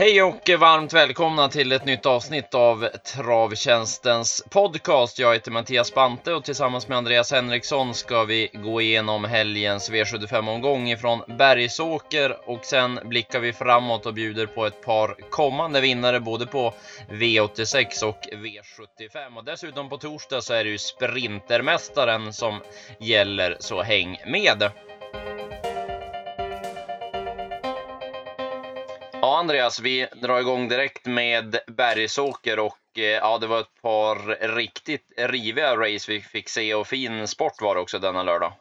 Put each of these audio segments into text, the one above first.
Hej och varmt välkomna till ett nytt avsnitt av Travtjänstens podcast. Jag heter Mattias Bante och tillsammans med Andreas Henriksson ska vi gå igenom helgens V75-omgång ifrån Bergsåker och sen blickar vi framåt och bjuder på ett par kommande vinnare både på V86 och V75. Och dessutom på torsdag så är det ju Sprintermästaren som gäller, så häng med! Ja, Andreas, vi drar igång direkt med Bergsåker och eh, ja, det var ett par riktigt riviga race vi fick se och fin sport var det också denna lördag.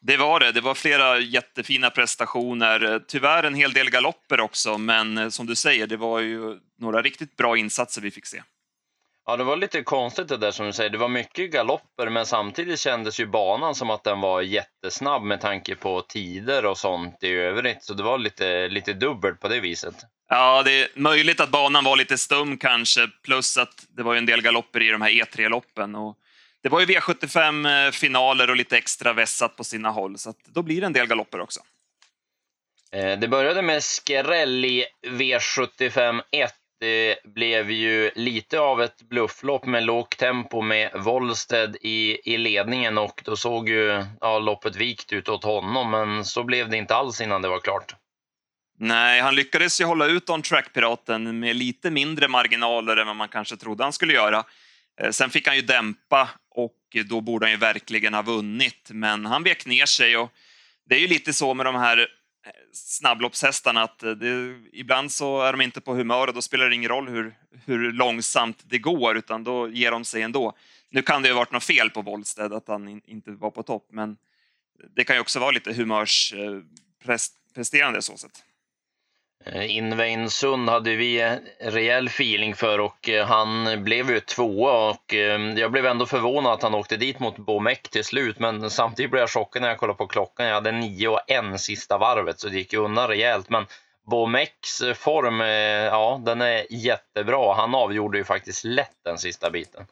Det var det. Det var flera jättefina prestationer. Tyvärr en hel del galopper också, men eh, som du säger, det var ju några riktigt bra insatser vi fick se. Ja, det var lite konstigt det där som du säger. Det var mycket galopper, men samtidigt kändes ju banan som att den var jättesnabb med tanke på tider och sånt i övrigt. Så det var lite, lite dubbelt på det viset. Ja, det är möjligt att banan var lite stum kanske, plus att det var en del galopper i de här E3-loppen. Och det var ju V75-finaler och lite extra vässat på sina håll, så då blir det en del galopper också. Eh, det började med skräll i V75 1 det blev ju lite av ett blufflopp med lågt tempo med Wollsted i, i ledningen och då såg ju ja, loppet vikt ut åt honom, men så blev det inte alls innan det var klart. Nej, han lyckades ju hålla ut on track-piraten med lite mindre marginaler än vad man kanske trodde han skulle göra. Eh, sen fick han ju dämpa och då borde han ju verkligen ha vunnit, men han vek ner sig och det är ju lite så med de här snabbloppshästarna att eh, det, ibland så är de inte på humör och då spelar det ingen roll hur, hur långsamt det går utan då ger de sig ändå. Nu kan det ju ha varit något fel på Wollsted att han in, inte var på topp men det kan ju också vara lite humörspresterande eh, så sätt. Eh, Sund hade vi eh, rejäl feeling för och eh, han blev ju tvåa och eh, jag blev ändå förvånad att han åkte dit mot Bomek till slut. Men samtidigt blev jag chockad när jag kollade på klockan. Jag hade nio och en sista varvet så det gick ju undan rejält. Men Bomeks form, ja, den är jättebra. Han avgjorde ju faktiskt lätt den sista biten.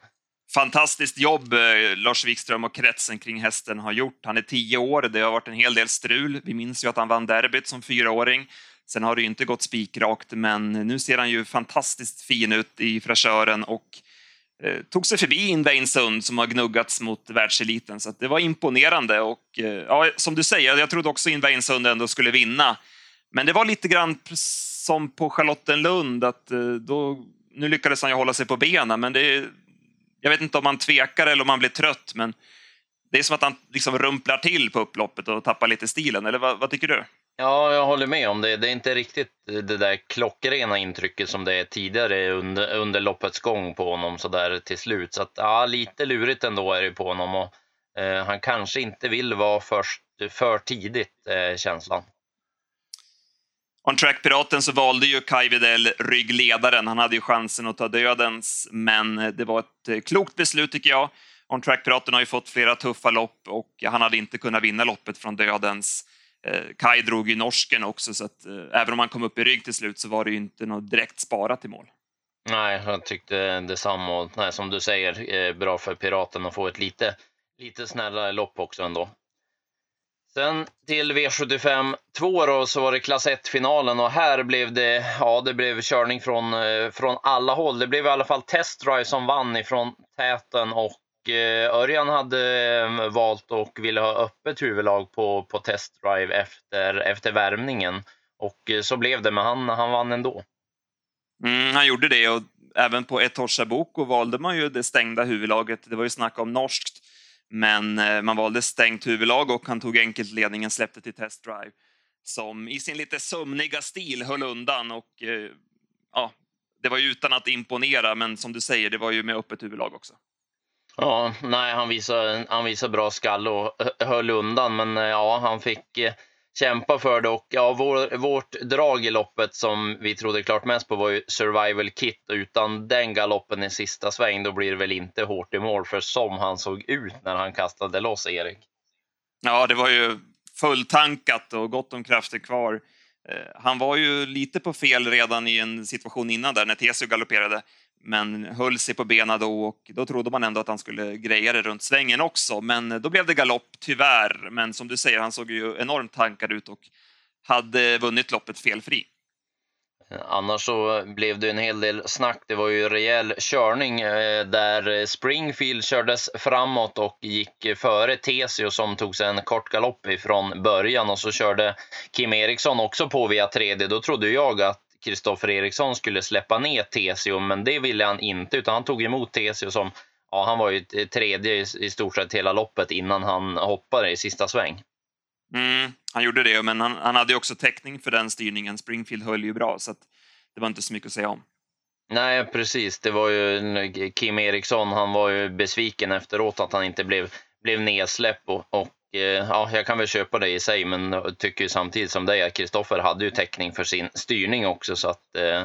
Fantastiskt jobb Lars Wikström och kretsen kring hästen har gjort. Han är tio år, det har varit en hel del strul. Vi minns ju att han vann derbyt som fyraåring. Sen har det ju inte gått spikrakt, men nu ser han ju fantastiskt fin ut i fräschören och eh, tog sig förbi Inveinsund som har gnuggats mot världseliten. Så det var imponerande och eh, ja, som du säger, jag trodde också Inveinsund ändå skulle vinna. Men det var lite grann som på Charlottenlund att eh, då, nu lyckades han ju hålla sig på benen, men det, jag vet inte om han tvekar eller om han blir trött, men det är som att han liksom rumplar till på upploppet och tappar lite stilen, eller vad, vad tycker du? Ja, jag håller med om det. Det är inte riktigt det där klockrena intrycket som det är tidigare under, under loppets gång på honom så där till slut. Så att, ja, lite lurigt ändå är det på honom och eh, han kanske inte vill vara först för tidigt, eh, känslan. On track-piraten så valde ju Kai Widell ryggledaren. Han hade ju chansen att ta dödens, men det var ett eh, klokt beslut tycker jag. On track-piraten har ju fått flera tuffa lopp och han hade inte kunnat vinna loppet från dödens. Eh, Kai drog ju norsken också, så att eh, även om han kom upp i rygg till slut så var det ju inte något direkt sparat i mål. Nej, jag tyckte detsamma. Och, nej, som du säger, eh, bra för Piraten att få ett lite, lite snällare lopp också ändå. Sen till V75 2 då, så var det klass 1-finalen och här blev det, ja, det blev körning från, från alla håll. Det blev i alla fall Test Drive som vann ifrån täten och Eh, Örjan hade eh, valt och ville ha öppet huvudlag på, på testdrive efter, efter värmningen. Och eh, så blev det, men han, han vann ändå. Mm, han gjorde det och även på Etosha Boko valde man ju det stängda huvudlaget. Det var ju snack om norskt, men man valde stängt huvudlag och han tog enkelt ledningen, släppte till testdrive som i sin lite sömniga stil höll undan och ja, det var ju utan att imponera, men som du säger, det var ju med öppet huvudlag också. Ja, nej, han visade, han visade bra skall och höll undan, men eh, ja, han fick eh, kämpa för det. Och ja, vår, vårt drag i loppet som vi trodde klart mest på var ju Survival Kit. Utan den galoppen i sista sväng, då blir det väl inte hårt i mål för som han såg ut när han kastade loss Erik. Ja, det var ju fulltankat och gott om krafter kvar. Eh, han var ju lite på fel redan i en situation innan där när Tesio galopperade men höll sig på benen då och då trodde man ändå att han skulle greja det runt svängen också. Men då blev det galopp, tyvärr. Men som du säger, han såg ju enormt tankad ut och hade vunnit loppet felfri. Annars så blev det en hel del snack. Det var ju rejäl körning eh, där Springfield kördes framåt och gick före Tesio som tog sig en kort galopp ifrån början och så körde Kim Eriksson också på via tredje. Då trodde jag att Kristoffer Eriksson skulle släppa ner Tesio, men det ville han inte utan han tog emot Tesio som, ja han var ju tredje i stort sett hela loppet innan han hoppade i sista sväng. Mm, han gjorde det, men han, han hade också täckning för den styrningen. Springfield höll ju bra, så det var inte så mycket att säga om. Nej, precis. Det var ju Kim Eriksson, han var ju besviken efteråt att han inte blev, blev nedsläppt och, och eh, ja, jag kan väl köpa det i sig, men tycker samtidigt som dig att Kristoffer hade ju täckning för sin styrning också så att eh,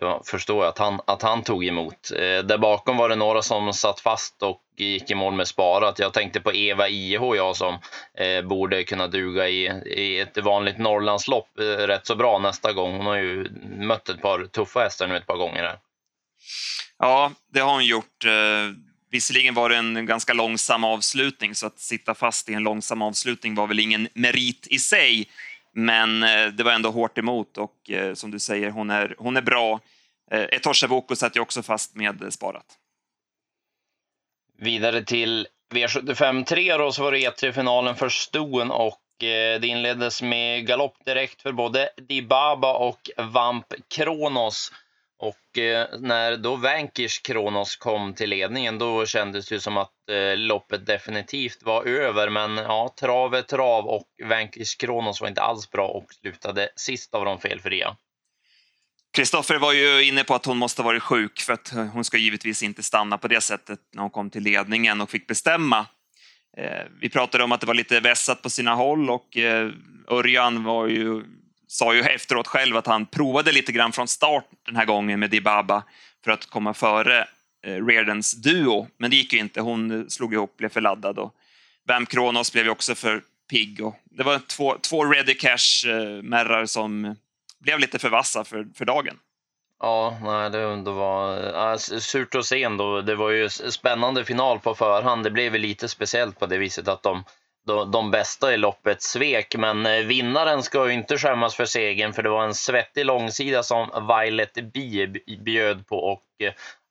jag förstår att han, att han tog emot. Eh, där bakom var det några som satt fast och gick i mål med sparat. Jag tänkte på Eva IH, jag som eh, borde kunna duga i, i ett vanligt Norrlandslopp eh, rätt så bra nästa gång. Hon har ju mött ett par tuffa hästar nu ett par gånger. Här. Ja, det har hon gjort. Eh, visserligen var det en ganska långsam avslutning, så att sitta fast i en långsam avslutning var väl ingen merit i sig. Men eh, det var ändå hårt emot och eh, som du säger, hon är, hon är bra. Eh, Etosha Voko satt ju också fast med sparat. Vidare till V75 3 då, så var det E3-finalen för Stoen och eh, det inleddes med galopp direkt för både Dibaba och Vamp Kronos. Och eh, när då Vankish Kronos kom till ledningen då kändes det som att eh, loppet definitivt var över. Men ja, trav är trav och Vankish Kronos var inte alls bra och slutade sist av de felfria. Kristoffer var ju inne på att hon måste ha varit sjuk för att eh, hon ska givetvis inte stanna på det sättet när hon kom till ledningen och fick bestämma. Eh, vi pratade om att det var lite vässat på sina håll och eh, Örjan var ju sa ju efteråt själv att han provade lite grann från start den här gången med Dibaba för att komma före eh, Reardons duo, men det gick ju inte. Hon slog ihop, blev för laddad och Bam Kronos blev ju också för pigg. Det var två, två ready cash-märrar som blev lite för vassa för, för dagen. Ja, nej, det, var äh, surt att se ändå. Det var ju spännande final på förhand. Det blev lite speciellt på det viset att de de, de bästa i loppet svek. Men eh, vinnaren ska ju inte skämmas för segern för det var en svettig långsida som Violet B bjöd på och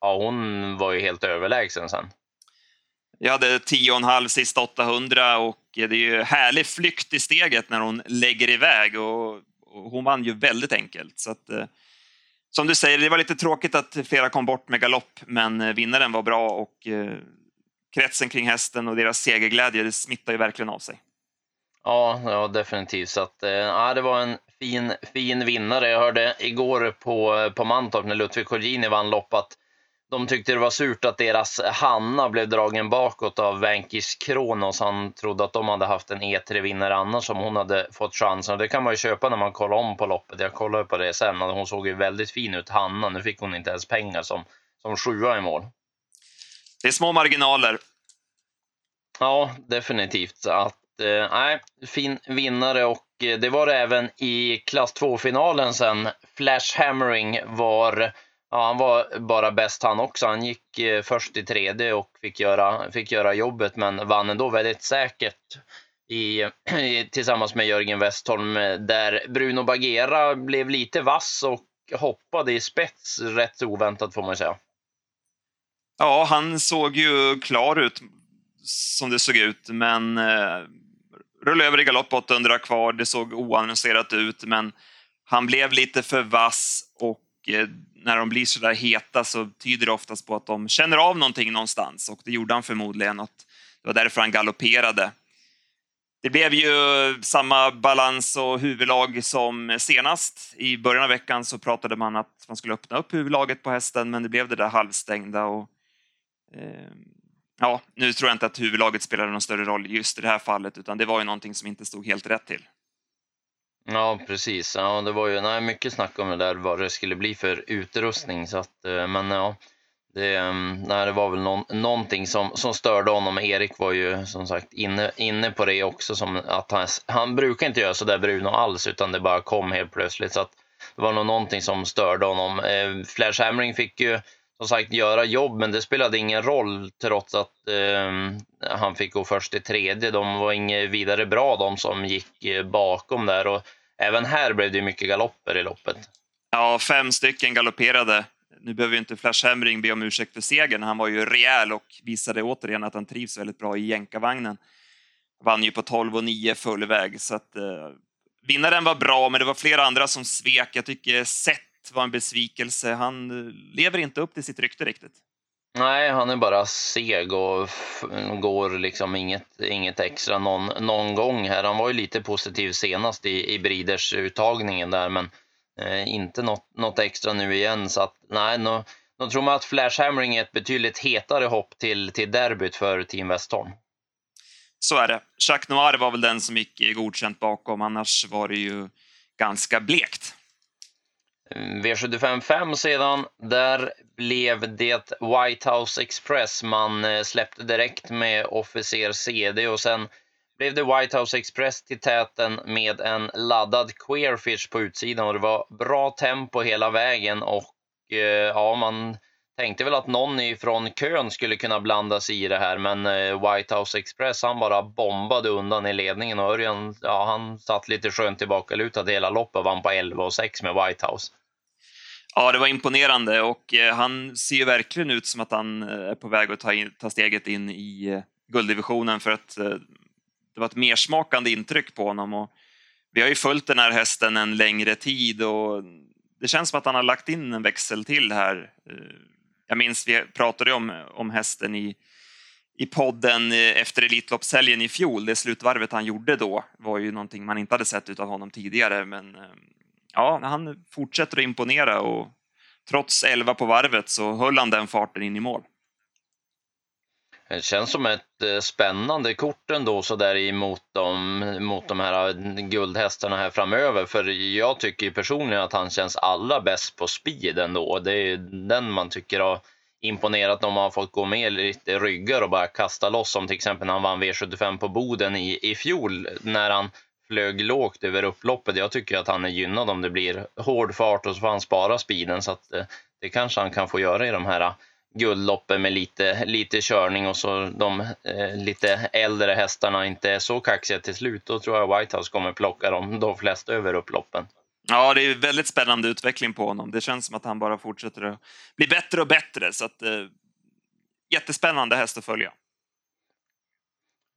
ja, hon var ju helt överlägsen sen. Jag hade 10,5 sista 800 och det är ju härlig flykt i steget när hon lägger iväg och hon vann ju väldigt enkelt. Så att, eh, som du säger, det var lite tråkigt att flera kom bort med galopp, men eh, vinnaren var bra och eh, kretsen kring hästen och deras segerglädje, det smittar ju verkligen av sig. Ja, ja definitivt. Så att, eh, det var en fin, fin vinnare. Jag hörde igår på, eh, på Mantorp när Ludvig Colgjini vann lopp att de tyckte det var surt att deras Hanna blev dragen bakåt av Vankish Kronos. Han trodde att de hade haft en E3-vinnare annars om hon hade fått chansen. Det kan man ju köpa när man kollar om på loppet. Jag kollade på det sen. Hon såg ju väldigt fin ut, Hanna. Nu fick hon inte ens pengar som, som sjua i mål. Det är små marginaler. Ja, definitivt. Att, eh, nej, fin vinnare och eh, det var det även i klass 2-finalen sen. Flash Hammering var, ja, han var bara bäst han också. Han gick eh, först i tredje och fick göra, fick göra jobbet men vann ändå väldigt säkert i, tillsammans med Jörgen Westholm eh, där Bruno Bagera blev lite vass och hoppade i spets rätt oväntat får man säga. Ja, han såg ju klar ut som det såg ut, men eh, rullade över i galopp 800 kvar. Det såg oannonserat ut, men han blev lite för vass och Eh, när de blir så där heta så tyder det oftast på att de känner av någonting någonstans och det gjorde han förmodligen. Att det var därför han galopperade. Det blev ju samma balans och huvudlag som senast. I början av veckan så pratade man att man skulle öppna upp huvudlaget på hästen, men det blev det där halvstängda. Och, eh, ja, nu tror jag inte att huvudlaget spelade någon större roll just i det här fallet, utan det var ju någonting som inte stod helt rätt till. Ja, precis. Ja, det var ju nej, mycket snack om det där, vad det skulle bli för utrustning. Så att, eh, men ja, det, mm, nej, det var väl någon, någonting som, som störde honom. Erik var ju som sagt inne, inne på det också. Som att han, han brukar inte göra så där Bruno alls, utan det bara kom helt plötsligt. Så att det var nog någonting som störde honom. Eh, Flash Hammering fick ju som sagt göra jobb, men det spelade ingen roll trots att eh, han fick gå först i tredje. De var inget vidare bra de som gick eh, bakom där och även här blev det mycket galopper i loppet. Ja, fem stycken galopperade. Nu behöver inte Flash Hemring be om ursäkt för segern. Han var ju rejäl och visade återigen att han trivs väldigt bra i jänkarvagnen. Vann ju på 12 och 9 full väg, så att eh, vinnaren var bra, men det var flera andra som svek. Jag tycker Sett var en besvikelse. Han eh, lever inte upp till sitt rykte riktigt. Nej, han är bara seg och går liksom inget, inget extra någon, någon gång här. Han var ju lite positiv senast i, i Briders uttagningen där, men eh, inte något, något extra nu igen. Så att nej, nu, nu tror man att Flash Hammering är ett betydligt hetare hopp till, till derbyt för Team Westholm. Så är det. Jacques Noir var väl den som gick godkänt bakom, annars var det ju ganska blekt. V75 5 sedan, där blev det White House Express. Man eh, släppte direkt med officer CD och sen blev det White House Express till täten med en laddad Queerfish på utsidan. Och det var bra tempo hela vägen. Och eh, ja, man tänkte väl att någon ifrån kön skulle kunna blanda sig i det här, men eh, White House Express han bara bombade undan i ledningen. Och Örjan, ja, han satt lite skönt tillbakalutad. Hela loppet och vann på 11 och 6 med White House. Ja, det var imponerande och eh, han ser ju verkligen ut som att han eh, är på väg att ta, in, ta steget in i eh, gulddivisionen för att det var ett mersmakande intryck på honom. Och vi har ju följt den här hästen en längre tid och det känns som att han har lagt in en växel till här. Jag minns vi pratade om, om hästen i, i podden efter Elitloppshelgen i fjol. Det slutvarvet han gjorde då var ju någonting man inte hade sett av honom tidigare, men ja, han fortsätter att imponera och trots 11 på varvet så höll han den farten in i mål. Det känns som ett eh, spännande kort ändå så där emot de, mot de här eh, guldhästarna här framöver. För jag tycker personligen att han känns allra bäst på speed ändå. Det är den man tycker har imponerat om man har fått gå med lite ryggar och bara kasta loss som till exempel när han vann V75 på Boden i, i fjol när han flög lågt över upploppet. Jag tycker att han är gynnad om det blir hård fart och så får han spara speeden så att eh, det kanske han kan få göra i de här eh, guldloppen med lite, lite körning och så de eh, lite äldre hästarna inte är så kaxiga till slut. Då tror jag Whitehouse kommer plocka dem de flesta över upploppen. Ja, det är väldigt spännande utveckling på honom. Det känns som att han bara fortsätter att bli bättre och bättre. Så att, eh, jättespännande häst att följa.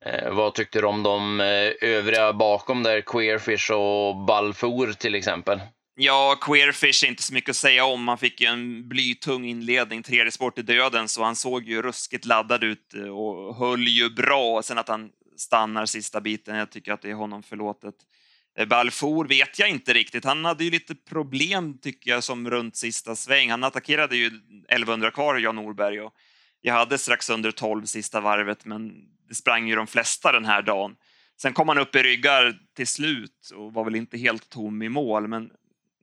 Eh, vad tyckte du om de eh, övriga bakom där, Queerfish och Balfour till exempel? Ja, Queerfish är inte så mycket att säga om. Han fick ju en blytung inledning, tredje sport i döden, så han såg ju ruskigt laddad ut eh, och höll ju bra. Sen att han stannar sista biten, jag tycker att det är honom förlåtet. Eh, Balfour vet jag inte riktigt. Han hade ju lite problem, tycker jag, som runt sista sväng. Han attackerade ju 1100 kvar, Jan Norberg, och jag hade strax under 12 sista varvet, men det sprang ju de flesta den här dagen. Sen kom han upp i ryggar till slut och var väl inte helt tom i mål, men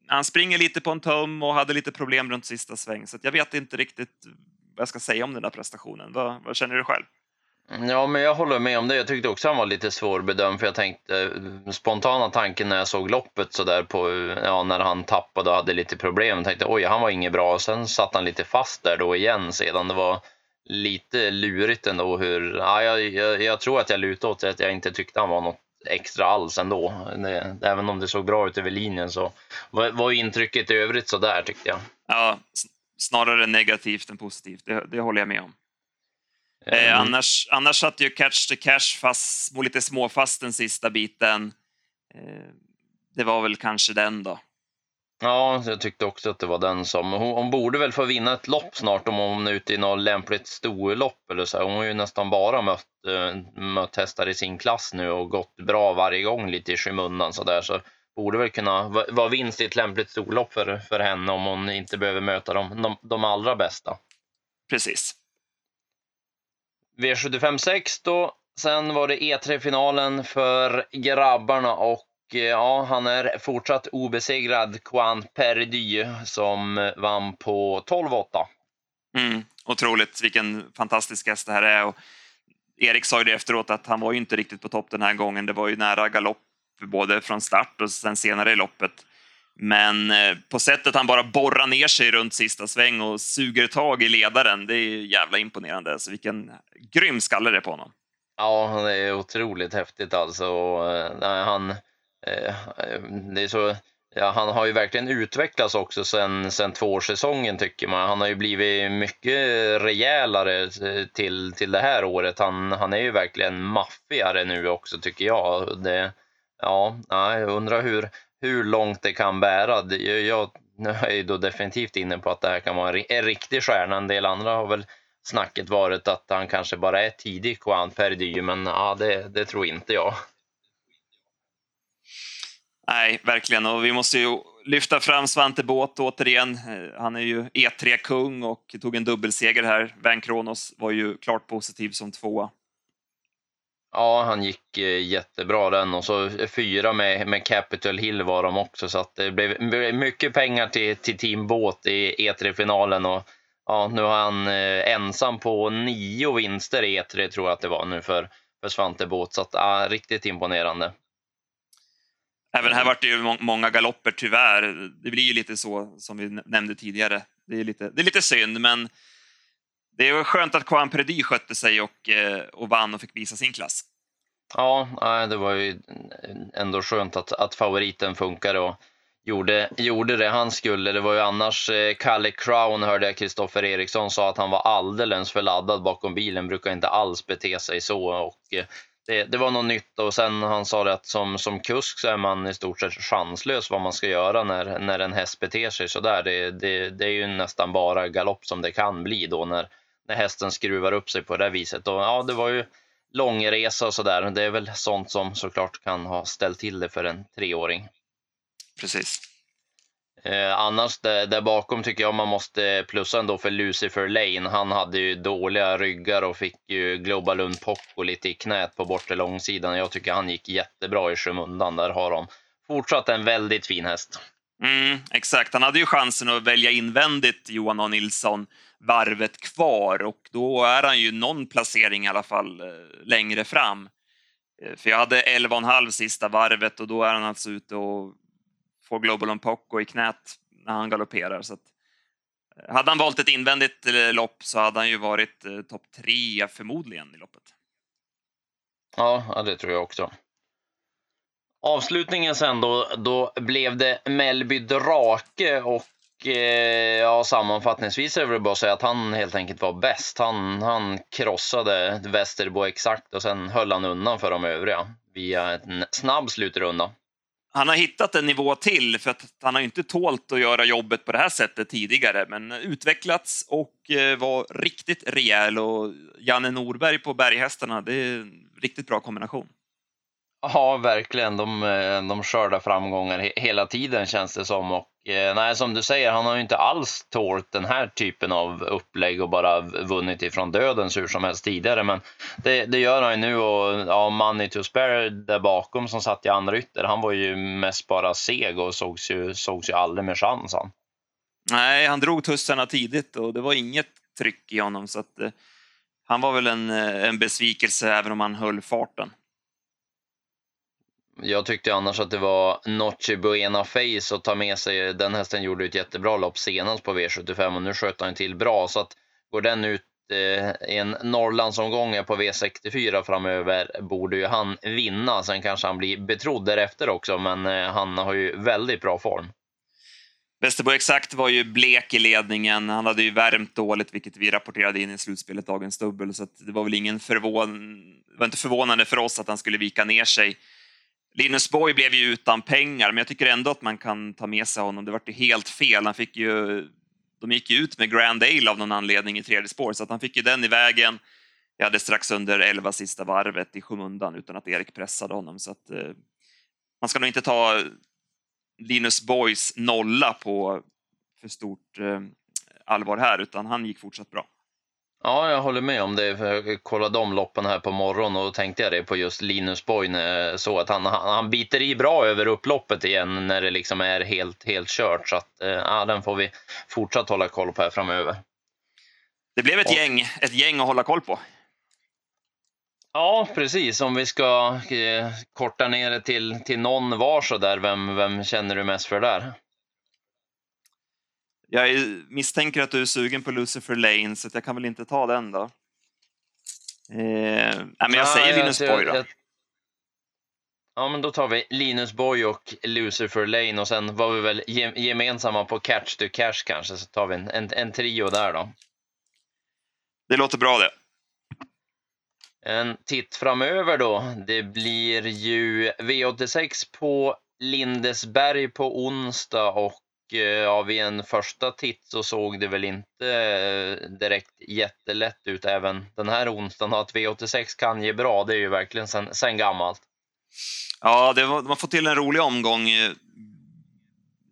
han springer lite på en tum och hade lite problem runt sista sväng, så jag vet inte riktigt vad jag ska säga om den där prestationen. Vad, vad känner du själv? Ja, men jag håller med om det. Jag tyckte också han var lite svårbedömd för jag tänkte eh, spontana tanken när jag såg loppet så där på, ja, när han tappade och hade lite problem. Jag tänkte oj, han var inget bra. Och sen satt han lite fast där då igen sedan. Det var lite lurigt ändå hur, ja, jag, jag, jag tror att jag lutar åt att jag inte tyckte han var något extra alls ändå. Det, även om det såg bra ut över linjen så var, var intrycket i övrigt så där tyckte jag. Ja, snarare negativt än positivt, det, det håller jag med om. Eh, mm. annars, annars satt ju Catch the Cash fast, lite småfast den sista biten. Eh, det var väl kanske den då. Ja, jag tyckte också att det var den som... Hon, hon borde väl få vinna ett lopp snart om hon är ute i något lämpligt storlopp eller så. Hon har ju nästan bara mött, äh, mött hästar i sin klass nu och gått bra varje gång lite i skymundan så där. Så borde väl kunna vara vinst i ett lämpligt storlopp för, för henne om hon inte behöver möta de, de, de allra bästa. Precis. V75 6 då. Sen var det E3-finalen för grabbarna och Eh, ja, han är fortsatt obesegrad, Juan Perdy, som vann på 12-8. Mm, otroligt, vilken fantastisk häst det här är. Och Erik sa ju det efteråt att han var ju inte riktigt på topp den här gången. Det var ju nära galopp både från start och sen senare i loppet. Men eh, på sättet han bara borrar ner sig runt sista sväng och suger tag i ledaren, det är jävla imponerande. Så vilken grym skalle det är på honom. Ja, det är otroligt häftigt alltså. Eh, han, Eh, Eh, eh, det är så Ja, han har ju verkligen utvecklats också sen, sen tvåårssäsongen tycker man. Han har ju blivit mycket rejälare eh, till, till det här året. Han, han är ju verkligen maffigare nu också tycker jag. Det, ja, jag undrar hur, hur långt det kan bära. Jag, jag, nu är jag ju då definitivt inne på att det här kan vara en, en riktig stjärna. En del andra har väl snacket varit att han kanske bara är tidig Juan Perdy, men ja, det, det tror inte jag. Nej, verkligen. Och vi måste ju lyfta fram Svante Båth återigen. Eh, han är ju E3-kung och tog en dubbelseger här. Van Kronos var ju klart positiv som tvåa. Ja, han gick eh, jättebra den och så fyra med, med Capital Hill var de också så att det blev mycket pengar till, till Team Båt i E3-finalen och ja, nu har han eh, ensam på nio vinster i E3 tror jag att det var nu för, för Svante Båt så att ja, riktigt imponerande. Även här vart det ju många galopper tyvärr. Det blir ju lite så som vi nämnde tidigare. Det är lite, det är lite synd, men det är skönt att Juan Predi skötte sig och, eh, och vann och fick visa sin klass. Ja, det var ju ändå skönt att, att favoriten funkade och gjorde, gjorde det han skulle. Det var ju annars eh, Kalle Crown hörde jag Kristoffer Eriksson sa att han var alldeles för laddad bakom bilen, brukar inte alls bete sig så. Och eh, det, det, var något nytt och sen han sa det att som, som kusk så är man i stort sett chanslös vad man ska göra när, när en häst beter sig sådär. Det, det, det är ju nästan bara galopp som det kan bli då när, när hästen skruvar upp sig på det viset. Och, ja, det var ju långresa och sådär. Det är väl sånt som såklart kan ha ställt till det för en treåring. Precis. Eh, annars där, där, bakom tycker jag man måste plussa ändå för Lucifer Lane. Han hade ju dåliga ryggar och fick ju Global Unpoco lite i knät på bortre långsidan. Jag tycker han gick jättebra i skymundan. Där har de fortsatt en väldigt fin häst. Mm, exakt, han hade ju chansen att välja invändigt Johan A Nilsson varvet kvar och då är han ju någon placering i alla fall eh, längre fram. Eh, för jag hade 11,5 sista varvet och då är han alltså ute och får Global on Poco i knät när han galopperar. Så att, eh, hade han valt ett invändigt eh, lopp så hade han ju varit eh, topp tre förmodligen i loppet. Ja, det tror jag också. Avslutningen sen då, då blev det Melby Drake och eh, ja, sammanfattningsvis är det väl bara att säga att han helt enkelt var bäst. Han, han krossade Västerbo exakt och sen höll han undan för de övriga via en snabb slutrunda han har hittat en nivå till för att han har inte tålt att göra jobbet på det här sättet tidigare, men utvecklats och eh, var riktigt rejäl och Janne Norberg på berghästarna, det är en riktigt bra kombination. Ja, verkligen. De, eh, de skördar framgångar hela tiden känns det som. Och, eh, nej, som du säger, han har ju inte alls tålt den här typen av upplägg och bara vunnit ifrån döden hur som helst tidigare. Men det, det gör han ju nu och ja, Money to spare där bakom som satt i andra ytter, han var ju mest bara seg och sågs ju, sågs ju aldrig med chans han. Nej, han drog tussarna tidigt och det var inget tryck i honom så att eh, han var väl en, eh, en besvikelse även om han höll farten. Jag tyckte annars att det var Noche Buena Face att ta med sig. Den hästen gjorde ett jättebra lopp senast på V75 och nu sköt han till bra. Så att går den ut i en Norrlandsomgång på V64 framöver borde ju han vinna. Sen kanske han blir betrodd därefter också, men eh, han har ju väldigt bra form. Västerbo Exakt var ju blek i ledningen. Han hade ju värmt dåligt, vilket vi rapporterade in i slutspelet dagens dubbel, så det var väl ingen förvån... Det var inte förvånande för oss att han skulle vika ner sig. Linus Borg blev ju utan pengar, men jag tycker ändå att man kan ta med sig honom. Det var ju helt fel. Han fick ju, de gick ju ut med Grand Ale av någon anledning i tredje spår, så att han fick ju den i vägen. Jag hade strax under 11 sista varvet i skymundan utan att Erik pressade honom. Så att, eh, man ska nog inte ta Linus Boys nolla på för stort eh, allvar här, utan han gick fortsatt bra. Ja, jag håller med om det. Jag kollade om loppen här på morgonen och då tänkte jag det på just Linus Boyn. Så att han, han, han biter i bra över upploppet igen när det liksom är helt, helt kört. Så att, eh, ja, den får vi fortsatt hålla koll på här framöver. Det blev ett, och, gäng, ett gäng att hålla koll på. Ja, precis. Om vi ska eh, korta ner det till, till någon var så där, vem, vem känner du mest för där? Jag misstänker att du är sugen på Lucifer Lane, så jag kan väl inte ta den då. Eh, men jag säger Linus Boy då. Jag, Ja, men då tar vi Linus Boy och Lucifer Lane och sen var vi väl ge gemensamma på Catch to Cash kanske, så tar vi en, en, en trio där då. Det låter bra det. En titt framöver då. Det blir ju V86 på Lindesberg på onsdag och Eh, ja, vid en första titt så såg det väl inte eh, direkt jättelätt ut även den här onsdagen. Att V86 kan ge bra, det är ju verkligen sen, sen gammalt. Ja, det var, man får till en rolig omgång. Eh,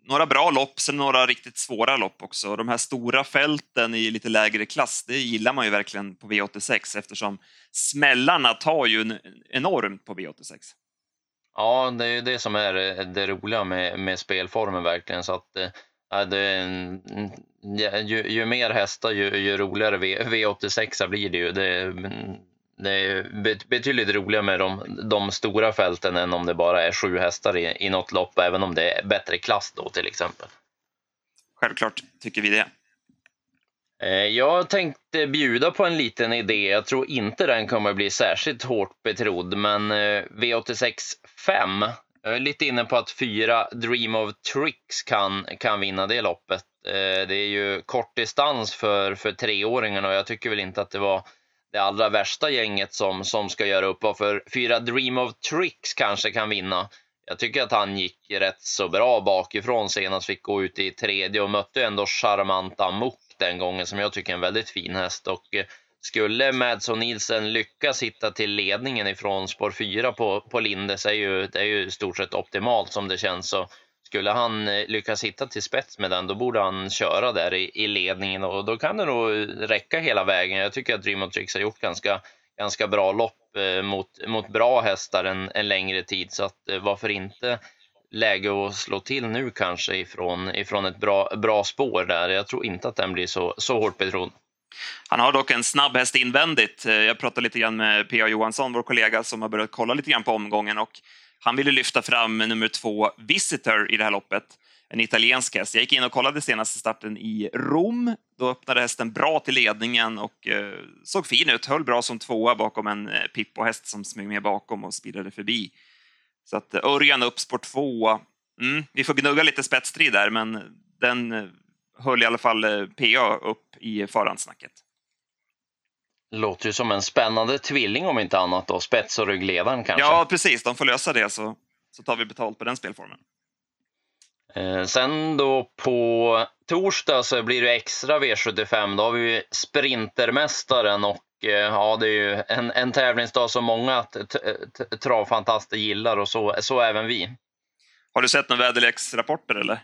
några bra lopp, sen några riktigt svåra lopp också. De här stora fälten i lite lägre klass, det gillar man ju verkligen på V86 eftersom smällarna tar ju enormt på V86. Ja, det är ju det som är eh, det roliga med, med spelformen verkligen. Så att, äh, det, ju, ju mer hästar, ju, ju roligare v, V86 blir det ju. Det, mm, det är betydligt roligare med de, de, stora fälten än om det bara är sju hästar i, i något lopp, även om det är bättre klass då till exempel. Självklart tycker vi det. Eh, jag tänkte bjuda på en liten idé. Jag tror inte den kommer bli särskilt hårt betrodd, men eh, V86 5. Jag är lite inne på att fyra Dream of Tricks kan, kan vinna det loppet. Eh, det är ju kort distans för, för treåringarna och jag tycker väl inte att det var det allra värsta gänget som, som ska göra upp. För fyra Dream of Tricks kanske kan vinna. Jag tycker att han gick rätt så bra bakifrån senast, fick gå ut i tredje och mötte ändå charmanta den gången som jag tycker är en väldigt fin häst. Och eh, skulle Madson Nielsen lyckas hitta till ledningen ifrån spår 4 på, på Lindes är ju, det är ju i stort sett optimalt som det känns. Så skulle han eh, lyckas hitta till spets med den, då borde han köra där i, i ledningen och då kan det nog eh, räcka hela vägen. Jag tycker att Dream of Tricks har gjort ganska, ganska bra lopp mot, mot bra hästar en, en längre tid, så att varför inte läge att slå till nu kanske ifrån, ifrån ett bra, bra spår där. Jag tror inte att den blir så, så hårt betrodd. Han har dock en snabb häst invändigt. Eh, jag pratade lite grann med P.A. Johansson, vår kollega, som har börjat kolla lite grann på omgången och han ville lyfta fram nummer två, Visitor, i det här loppet. En italiensk häst. Jag gick in och kollade senaste starten i Rom. Då öppnade hästen bra till ledningen och eh, såg fin ut. Höll bra som tvåa bakom en eh, Pippo-häst som smög med bakom och spirade förbi. Så att eh, Örjan upp spår två. Mm, vi får gnugga lite spetsstrid där, men den eh, höll i alla fall eh, PA upp i förhandsnacket. Låter ju som en spännande tvilling om inte annat då, spets och ryggledaren kanske? Ja, precis. De får lösa det så, så tar vi betalt på den spelformen. Eh, sen då på torsdag så blir det extra V75. Då har vi Sprintermästaren och ja, det är ju en, en tävlingsdag som många travfantaster gillar och så, så även vi. Har du sett några väderleksrapporter eller?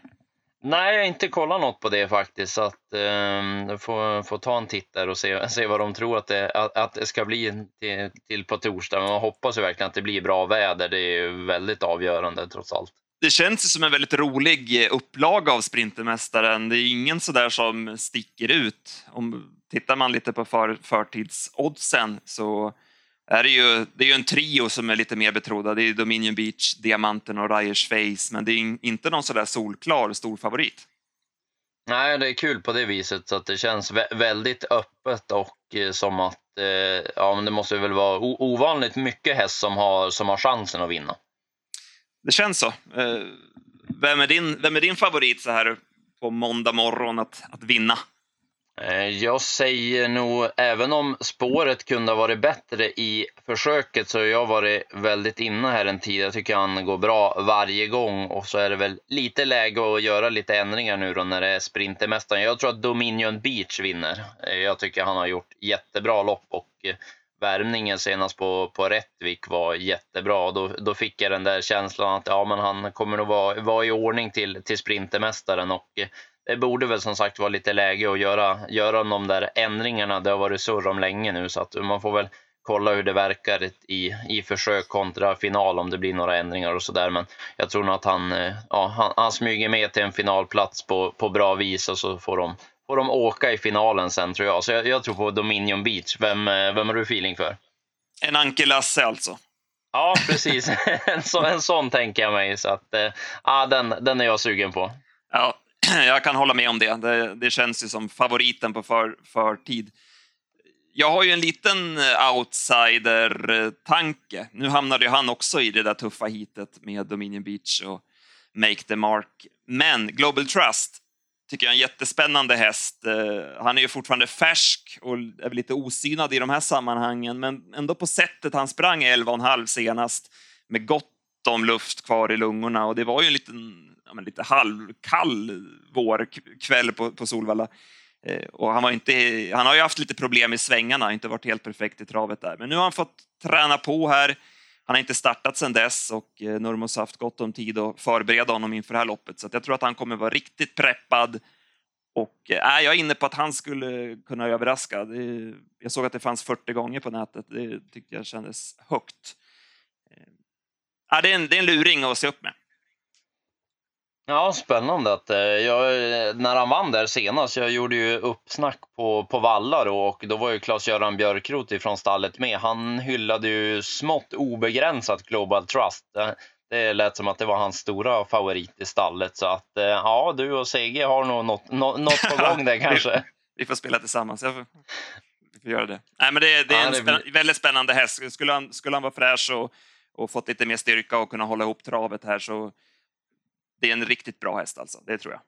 Nej, jag har inte kollat något på det faktiskt. Så att, eh, får, får ta en titt där och se, se vad de tror att det, att, att det ska bli till, till på torsdag. Men man hoppas ju verkligen att det blir bra väder. Det är ju väldigt avgörande trots allt. Det känns som en väldigt rolig upplaga av Sprintermästaren. Det är ingen sådär som sticker ut. Om tittar man lite på för, förtidsoddsen så är det, ju, det är ju en trio som är lite mer betrodda. Det är Dominion Beach, Diamanten och Ryers Face, men det är inte någon sådär solklar stor favorit. Nej, det är kul på det viset så att det känns väldigt öppet och eh, som att eh, ja, men det måste väl vara ovanligt mycket häst som har, som har chansen att vinna. Det känns så. Eh, vem, är din, vem är din favorit så här på måndag morgon att, att vinna? Eh, jag säger nog, även om spåret kunde ha varit bättre i försöket så har jag varit väldigt inne här en tid. Jag tycker han går bra varje gång och så är det väl lite läge att göra lite ändringar nu då när det är Sprintermästaren. Jag tror att Dominion Beach vinner. Eh, jag tycker han har gjort jättebra lopp och eh, värmningen senast på, på Rättvik var jättebra. Då, då fick jag den där känslan att ja, men han kommer nog vara, vara i ordning till, till Sprintermästaren och det borde väl som sagt vara lite läge att göra, göra de där ändringarna. Det har varit surr om länge nu så att man får väl kolla hur det verkar i, i försök kontra final om det blir några ändringar och sådär. Men jag tror nog att han, eh, ja, han, han smyger med till en finalplats på, på bra vis och så får de, får de åka i finalen sen tror jag. Så jag, jag tror på Dominion Beach. Vem, eh, vem har du feeling för? En Anke Lasse alltså? Ja, precis. en, så, en sån tänker jag mig. Så att, eh, ja, den, den är jag sugen på. jag kan hålla med om det. det. det. känns ju som favoriten på för, förtid. jag har ju en liten eh, outsider-tanke. Nu hamnade ju han också i det där tuffa hitet med Dominion Beach och Make the Mark. Men Global Trust tycker jag är en jättespännande häst. Eh, han är ju fortfarande färsk och är väl lite osynad i de här sammanhangen, men ändå på sättet han sprang 11,5 senast med gott om luft kvar i lungorna och det var ju en liten, men lite halvkall vårkväll på, på Solvalla. Eh, och han, var inte, han har ju haft lite problem i svängarna, inte varit helt perfekt i travet där. Men nu har han fått träna på här. Han har inte startat sedan dess och eh, Nurmos har haft gott om tid att förbereda honom inför det här loppet. Så jag tror att han kommer vara riktigt preppad. Och äh, jag är inne på att han skulle kunna överraska. Jag såg att det fanns 40 gånger på nätet. Det tyckte jag kändes högt. Äh, det, är en, det är en luring att se upp med. Ja, spännande. Att, eh, jag, när han vann där senast, jag gjorde ju uppsnack på, på Valla då, och då var ju Claes-Göran Björkroth från stallet med. Han hyllade ju smått obegränsat Global Trust. Det, det lät som att det var hans stora favorit i stallet. Så att eh, ja, du och CG har nog något, något på gång där kanske. vi får spela tillsammans. Jag får, vi får göra det. Nej, men det, det är ja, en det... Spänn, väldigt spännande häst. Skulle han, skulle han vara fräsch och, och fått lite mer styrka och kunna hålla ihop travet här så det är en riktigt bra häst alltså, det tror jag.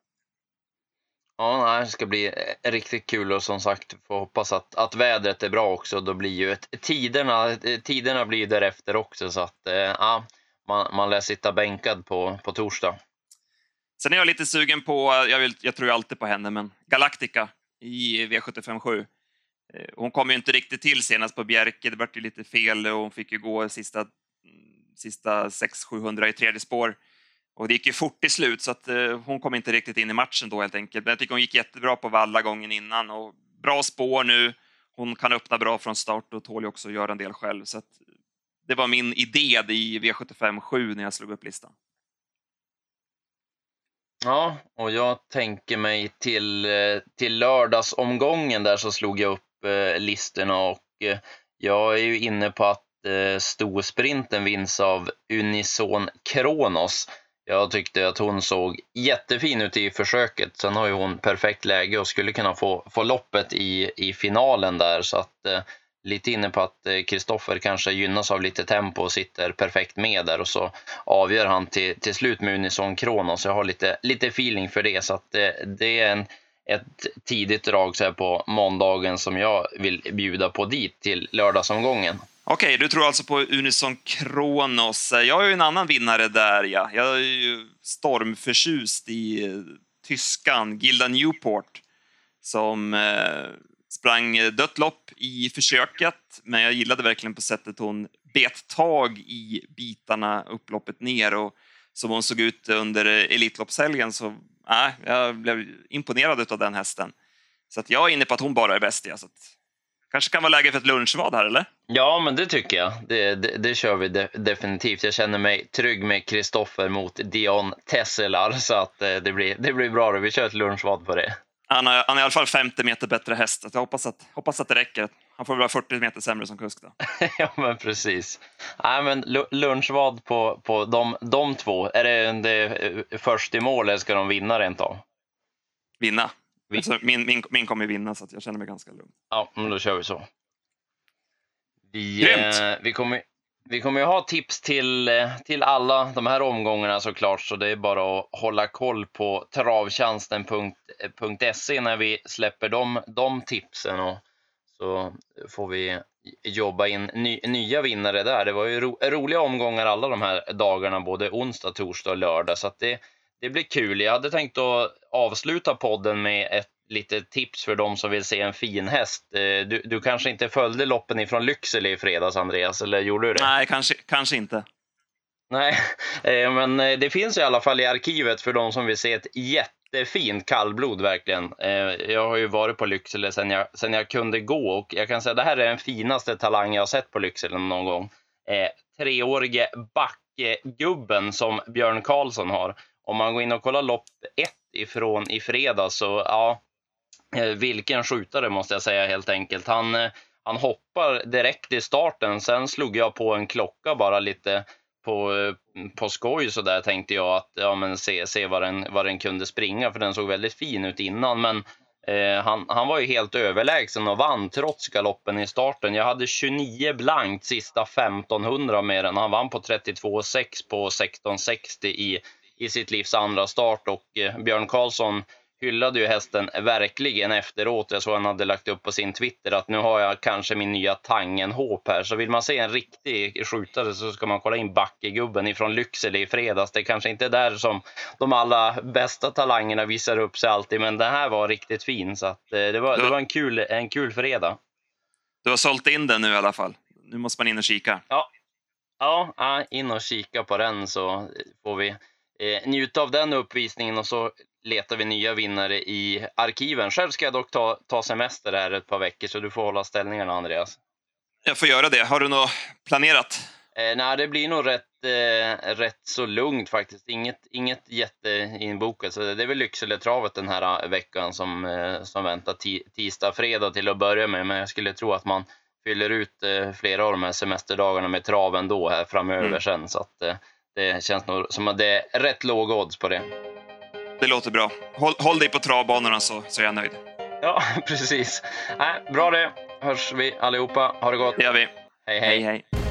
Ja, det ska bli eh, riktigt kul och som sagt får hoppas att, att vädret är bra också. Då blir ju ett, tiderna, eh, tiderna blir därefter också så att eh, ja, man, man lär sitta bänkad på, på torsdag. Sen är jag lite sugen på, jag, vill, jag tror alltid på henne, men Galactica i V757. Hon kom ju inte riktigt till senast på Bjerke, det vart ju lite fel och hon fick ju gå sista, sista 600-700 i tredje spår. Och det gick ju fort i slut så att eh, hon kom inte riktigt in i matchen då helt enkelt. Men jag tycker hon gick jättebra på valla gången innan och bra spår nu. Hon kan öppna bra från start och tål ju också att göra en del själv. Så det var min idé i V75 7 när jag slog upp listan. Ja, och jag tänker mig till, eh, till lördagsomgången där så slog jag upp eh, listorna och eh, jag är ju inne på att eh, storsprinten vinns av Unison Kronos. Jag tyckte att hon såg jättefin ut i försöket. Sen har ju hon perfekt läge och skulle kunna få, få loppet i, i finalen där. Så att eh, lite inne på att eh, Kristoffer eh, kanske gynnas av lite tempo och sitter perfekt med där och så avgör han till, till slut med Unison Kronos. Jag har lite, lite feeling för det så att det, eh, det är en, ett tidigt drag så här på måndagen som jag vill bjuda på dit till lördagsomgången. Okej, okay, du tror alltså på Unison Kronos. Jag har ju en annan vinnare där, ja. Jag är ju stormförtjust i eh, tyskan Gilda Newport som eh, sprang eh, dött lopp i försöket, men jag gillade verkligen på sättet hon bet tag i bitarna upploppet ner och som hon såg ut under eh, Elitloppshelgen så äh, jag blev imponerad av den hästen. Så att jag är inne på att hon bara är bäst. Ja, så att kanske kan vara läge för ett lunchvad här, eller? Ja, men det tycker jag. Det, det, det kör vi de, definitivt. Jag känner mig trygg med Kristoffer mot Dion Tesselar, så att eh, det, blir, det blir bra. Vi kör ett lunchvad på det. Han, har, han är i alla fall 50 meter bättre häst. Jag hoppas att, hoppas att det räcker. Han får väl vara 40 meter sämre som kusk då. ja, men precis. Nej, men lunchvad på, på de, de två. Är det, det eh, först i mål eller ska de vinna rent av? Vinna. Vi... Alltså, min, min, min kommer vinna så jag känner mig ganska lugn. Ja, men då kör vi så. Vi, eh, vi, kommer, vi kommer ju ha tips till, eh, till alla de här omgångarna såklart, så det är bara att hålla koll på travtjänsten.se när vi släpper de, de tipsen. Och så får vi jobba in ny, nya vinnare där. Det var ju ro, roliga omgångar alla de här dagarna, både onsdag, torsdag och lördag. Så det, det blir kul. Jag hade tänkt att avsluta podden med ett litet tips för de som vill se en fin häst. Eh, du, du kanske inte följde loppen ifrån Lycksele i fredags, Andreas, eller gjorde du det? Nej, kanske, kanske inte. Nej, eh, men eh, det finns i alla fall i arkivet för de som vill se ett jättefint kallblod verkligen. Jag har ju varit på Lycksele sen jag, sen jag kunde gå och jag kan säga att det här är den finaste talang jag har sett på Lycksele någon gång. Treårige backgubben som Björn Karlsson har om man går in och kollar lopp ett ifrån i fredags så ja, eh, vilken skjutare måste jag säga helt enkelt. Han, eh, han hoppar direkt i starten. Sen slog jag på en klocka bara lite på, eh, på skoj så där tänkte jag att ja, men se, se vad, den, vad den kunde springa för den såg väldigt fin ut innan. Men Eh, han, han var ju helt överlägsen och vann trots galoppen i starten. Jag hade 29 blankt sista 1500 med den. Han vann på 32,6 på 16,60 i, i sitt livs andra start och eh, Björn Karlsson hyllade ju hästen verkligen efteråt. Jag såg han hade lagt upp på sin Twitter att nu har jag kanske min nya Tangenhop här. Så vill man se en riktig skjutare så ska man kolla in Backegubben ifrån Lycksele i fredags. Det kanske inte är där som de allra bästa talangerna visar upp sig alltid, men den här var riktigt fin. Så att, eh, det, var, det var en kul, en kul fredag. Du har sålt in den nu i alla fall. Nu måste man in och kika. Ja, ja in och kika på den så får vi eh, njuta av den uppvisningen och så letar vi nya vinnare i arkiven. Själv ska jag dock ta, ta semester här ett par veckor, så du får hålla ställningarna, Andreas. Jag får göra det. Har du något planerat? Eh, nej, det blir nog rätt, eh, rätt så lugnt faktiskt. Inget, inget jätteinbokat. Så det är väl Lyckseletravet den här eh, veckan som, eh, som väntar tisdag, fredag till att börja med. Men jag skulle tro att man fyller ut eh, flera av de här semesterdagarna med traven då här framöver mm. sen. Så att, eh, det känns nog som att det är rätt låga odds på det. Det låter bra. Håll, håll dig på travbanorna så, så är jag nöjd. Ja, precis. Äh, bra det. Hörs vi allihopa. Ha det gott. Det gör vi. hej. hej. hej, hej.